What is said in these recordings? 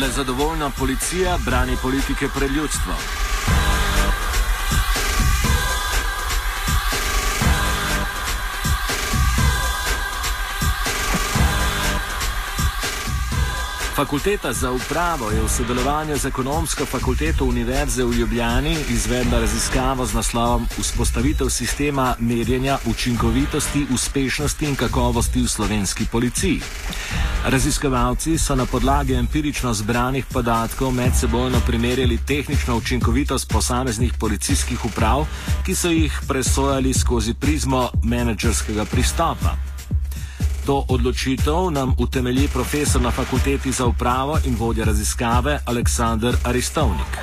Le zadovoljna policija brani politike pred ljudstvom. Fakulteta za upravo je v sodelovanju z ekonomsko fakulteto Univerze v Ljubljani izvedla raziskavo z naslovom Vzpostavitev sistema merjenja učinkovitosti, uspešnosti in kakovosti v slovenski policiji. Raziskovalci so na podlagi empirično zbranih podatkov medsebojno primerjali tehnično učinkovitost posameznih policijskih uprav, ki so jih presojali skozi prizmo menedžerskega pristopa. To odločitev nam utemelji profesor na fakulteti za upravo in vodja raziskave Aleksandr Aristovnik.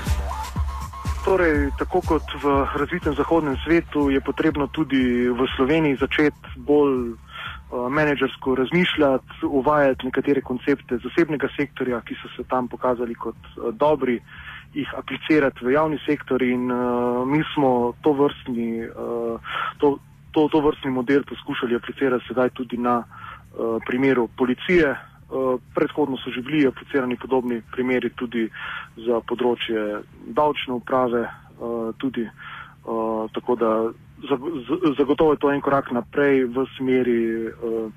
Torej, tako kot v razvitem zahodnem svetu, je potrebno tudi v Sloveniji začeti bolj menedžersko razmišljati, uvajati nekatere koncepte zasebnega sektorja, ki so se tam pokazali kot uh, dobri, jih aplicirati v javni sektor in uh, mi smo to vrstni, uh, to, to, to vrstni model poskušali aplicirati sedaj tudi na uh, primeru policije. Uh, predhodno so že bili aplicirani podobni primeri tudi za področje davčne uprave, uh, tudi, uh, tako da zagotovo je to en korak naprej v smeri uh,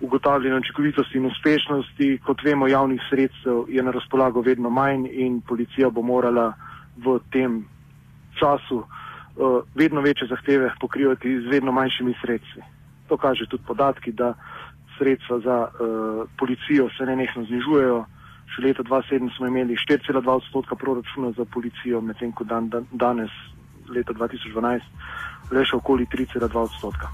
ugotavljanja učinkovitosti in uspešnosti. Kot vemo, javnih sredstev je na razpolago vedno manj in policija bo morala v tem času uh, vedno večje zahteve pokrivati z vedno manjšimi sredstvi. To kaže tudi podatki, da sredstva za uh, policijo se ne nekno znižujejo. Še leta 2007 smo imeli 4,2 odstotka proračuna za policijo, medtem ko dan, dan, danes, leta 2012, le še okoli 3,2 odstotka.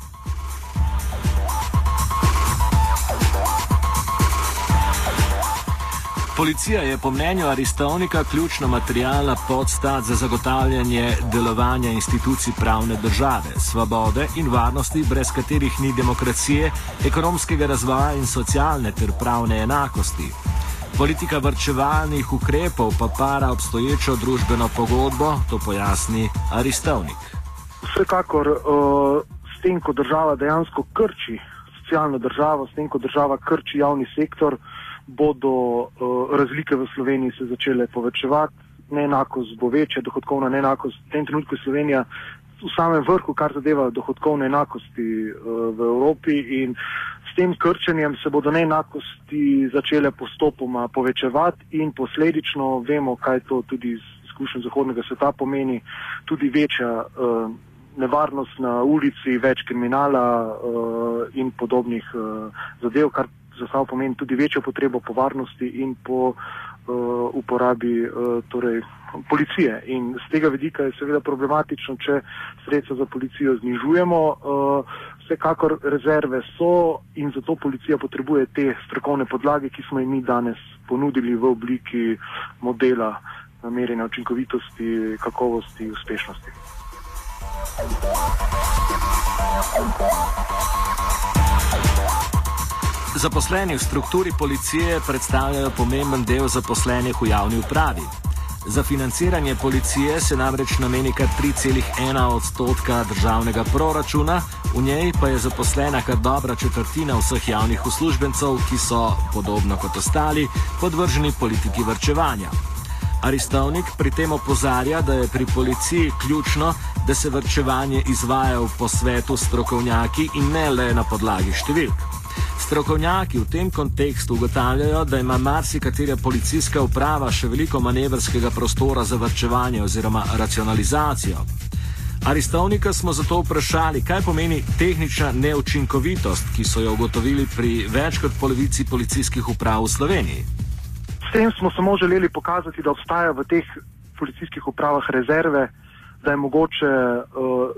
Policija je po mnenju Aristovnika ključna materialna podstat za zagotavljanje delovanja institucij pravne države, svobode in varnosti, brez katerih ni demokracije, ekonomskega razvoja in socialne ter pravne enakosti. Politika vrčevalnih ukrepov pa para obstoječo družbeno pogodbo, to pojasni Aristovnik. Vsekakor uh, s tem, ko država dejansko krči socialno državo, s tem, ko država krči javni sektor, bodo uh, razlike v Sloveniji se začele povečevati, neenakost bo večja, dohodkovna neenakost. V tem trenutku je Slovenija v samem vrhu, kar zadeva dohodkovne enakosti uh, v Evropi in tem krčenjem se bodo neenakosti začele postopoma povečevati in posledično vemo, kaj to tudi iz izkušenj zahodnega sveta pomeni, tudi večja. Uh, Nevarnost na ulici, več kriminala uh, in podobnih uh, zadev, kar za sabo pomeni tudi večjo potrebo po varnosti in po uh, uporabi uh, torej, policije. In z tega vidika je seveda problematično, če sredstva za policijo znižujemo. Uh, vsekakor rezerve so in zato policija potrebuje te strokovne podlage, ki smo jim mi danes ponudili v obliki modela merjenja učinkovitosti, kakovosti, uspešnosti. Thank you. Zaposleni v strukturi policije predstavljajo pomemben del zaposlenih v javni upravi. Za financiranje policije se namreč nameni kar 3,1 odstotka državnega proračuna, v njej pa je zaposlena kar dobra četrtina vseh javnih uslužbencev, ki so, podobno kot ostali, podvrženi politiki vrčevanja. Aristovnik pri tem opozarja, da je pri policiji ključno, da se vrčevanje izvaja v posvetu s strokovnjaki in ne le na podlagi številk. Strokovnjaki v tem kontekstu ugotavljajo, da ima marsikatera policijska uprava še veliko manevrskega prostora za vrčevanje oziroma racionalizacijo. Aristovnika smo zato vprašali, kaj pomeni tehnična neučinkovitost, ki so jo ugotovili pri več kot polovici policijskih uprav v Sloveniji. S tem smo samo želeli pokazati, da obstajajo v teh policijskih upravah rezerve, da je mogoče uh,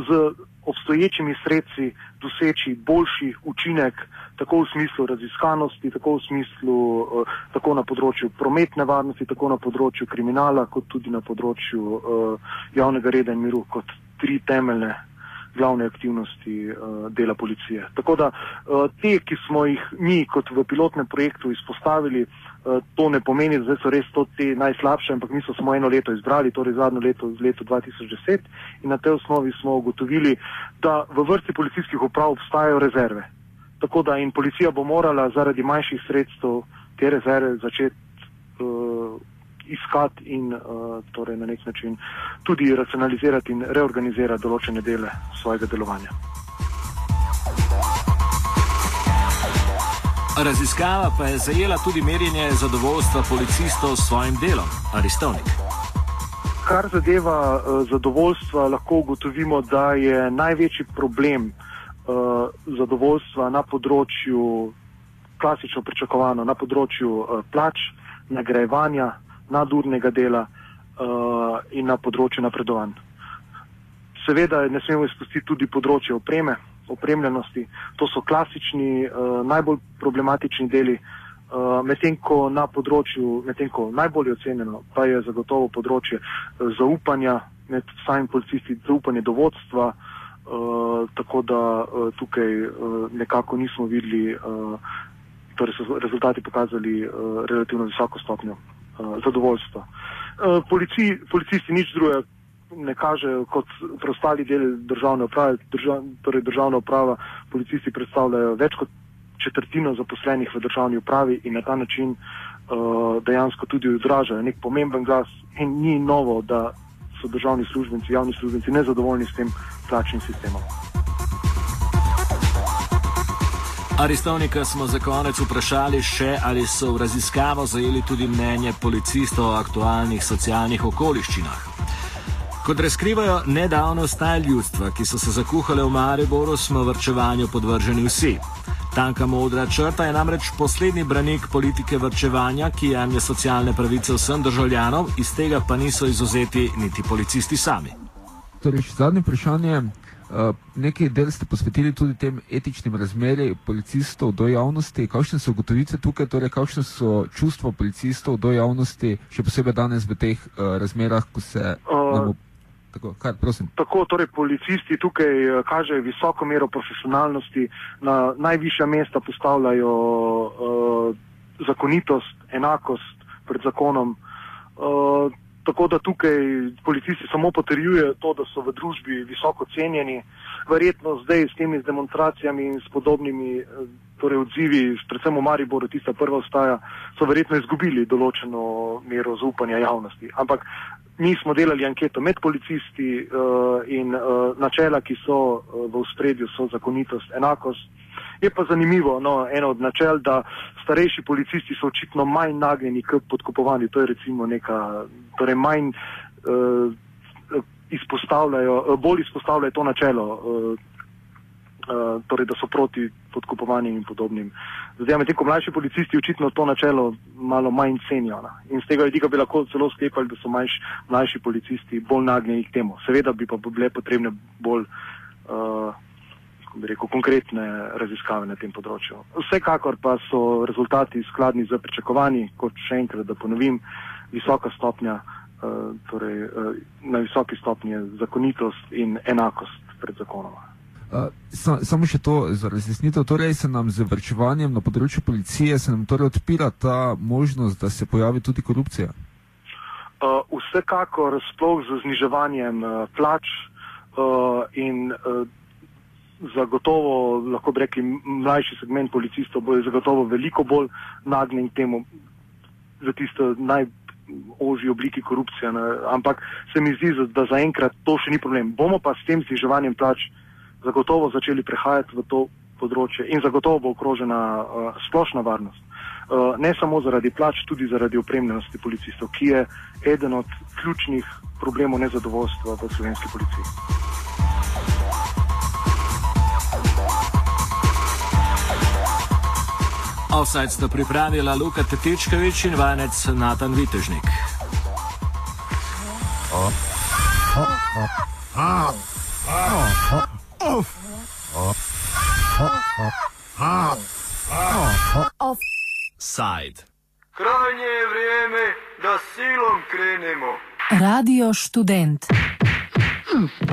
z obstoječimi sredstvi doseči boljši učinek, tako v smislu raziskanosti, tako v smislu uh, tako na področju prometne varnosti, tako na področju kriminala, kot tudi na področju uh, javnega reda in miru, kot tri temeljne glavne aktivnosti uh, dela policije. Tako da uh, te, ki smo jih mi kot v pilotnem projektu izpostavili, uh, Eh, to ne pomeni, da so res to te najslabše, ampak mi smo samo eno leto izbrali, torej zadnjo leto z leto 2010 in na tej osnovi smo ugotovili, da v vrsti policijskih uprav obstajajo rezerve. Tako da in policija bo morala zaradi manjših sredstev te rezerve začeti uh, iskati in uh, torej na nek način tudi racionalizirati in reorganizirati določene dele svojega delovanja. Raziskava pa je zajela tudi merjenje zadovoljstva policistov s svojim delom, Aristovnik. Kar zadeva uh, zadovoljstva, lahko ugotovimo, da je največji problem uh, zadovoljstva na področju, klasično pričakovano, na področju uh, plač, nagrajevanja, nadurnega dela uh, in na področju napredovanj. Seveda ne smemo izpustiti tudi področje opreme, opremljenosti. To so klasični, uh, najbolj problematični deli, uh, medtem ko na področju, medtem ko najbolj ocenjeno, pa je zagotovo področje uh, zaupanja med samimi policisti, zaupanje do vodstva, uh, tako da uh, tukaj uh, nekako nismo videli, uh, torej so rezultati pokazali uh, relativno visoko stopnjo uh, zadovoljstva. Uh, polici, policisti nič drugega ne kažejo kot preostali del državne uprave, držav, torej državna uprava, policisti predstavljajo več kot četrtino zaposlenih v državni upravi in na ta način uh, dejansko tudi odražajo nek pomemben glas in ni novo, da so državni službenci, javni službenci nezadovoljni s tem plačnim sistemom. Aristovnika smo za konec vprašali še, ali so v raziskavo zajeli tudi mnenje policistov o aktualnih socialnih okoliščinah. Kot razkrivajo nedavno staj ljudstva, ki so se zakuhale v Mariboru, smo vrčevanju podvrženi vsi. Tanka modra črta je namreč poslednji branik politike vrčevanja, ki jemlje socialne pravice vsem državljanom, iz tega pa niso izuzeti niti policisti sami. Torej, zadnje vprašanje. Eh, nekaj del ste posvetili tudi tem etičnim razmerjem policistov do javnosti. Kakšne so ugotovitve tukaj, torej kakšne so čustva policistov do javnosti, še posebej danes v teh uh, razmerah, ko se. Uh, tako, kar, tako, torej policisti tukaj kažejo visoko mero profesionalnosti, na najvišja mesta postavljajo uh, zakonitost, enakost pred zakonom. Uh, Tako da tukaj policisti samo potrjujejo to, da so v družbi visoko cenjeni. Verjetno zdaj s temi demonstracijami in s podobnimi eh, torej odzivi, predvsem v Mariboru, tista prva ostaja, so verjetno izgubili določeno mero zaupanja javnosti. Ampak mi smo delali anketo med policisti uh, in uh, načela, ki so uh, v spredju, so zakonitost, enakost. Je pa zanimivo, no, eno od načel, da starejši policisti so očitno manj nagnjeni k podkupovanju. To je recimo neka, torej manj uh, izpostavljajo, uh, bolj izpostavljajo to načelo, uh, uh, torej da so proti podkupovanju in podobnim. Zdaj, medtem ko mlajši policisti očitno to načelo malo manj cenijo. Na. In z tega vidika bi lahko celo sklepali, da so manjš, mlajši policisti bolj nagnjeni k temu. Seveda bi pa bile potrebne bolj. Uh, rekel, konkretne raziskave na tem področju. Vsekakor pa so rezultati skladni z pričakovanji, kot še enkrat, da ponovim, visoka stopnja, uh, torej uh, na visoki stopnji je zakonitost in enakost pred zakonom. Uh, samo še to za razjasnitev. Torej, se nam z vrčevanjem na področju policije torej odpira ta možnost, da se pojavi tudi korupcija? Uh, vsekakor, sploh z zniževanjem uh, plač uh, in uh, zagotovo, lahko bi rekli, mlajši segment policistov bo zagotovo veliko bolj nagnjen temu za tisto najožji obliki korupcije. Ne. Ampak se mi zdi, da zaenkrat to še ni problem. Bomo pa s tem zniževanjem plač zagotovo začeli prehajati v to področje in zagotovo bo okrožena uh, splošna varnost. Uh, ne samo zaradi plač, tudi zaradi opremljenosti policistov, ki je eden od ključnih problemov nezadovoljstva v slovenski policiji. Offside sta pripravila Luka Tetičkovič in vanec Natan Vitežnik. Offside. Krajnje je vrijeme, da silom krenemo. Radio študent. Hm.